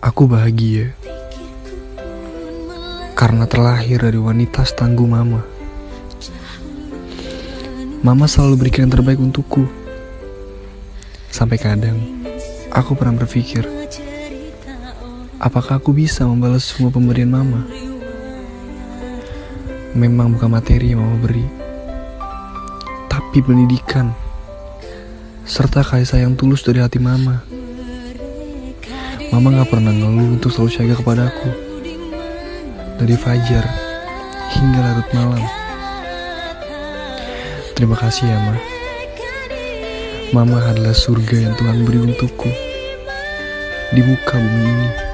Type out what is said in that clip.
Aku bahagia karena terlahir dari wanita setangguh mama. Mama selalu berikan yang terbaik untukku. Sampai kadang aku pernah berpikir, apakah aku bisa membalas semua pemberian mama? Memang bukan materi yang mama beri, tapi pendidikan serta kasih sayang tulus dari hati mama. Mama gak pernah ngeluh untuk selalu siaga kepadaku. Dari fajar hingga larut malam. Terima kasih ya, Ma. Mama adalah surga yang Tuhan beri untukku di muka bumi ini.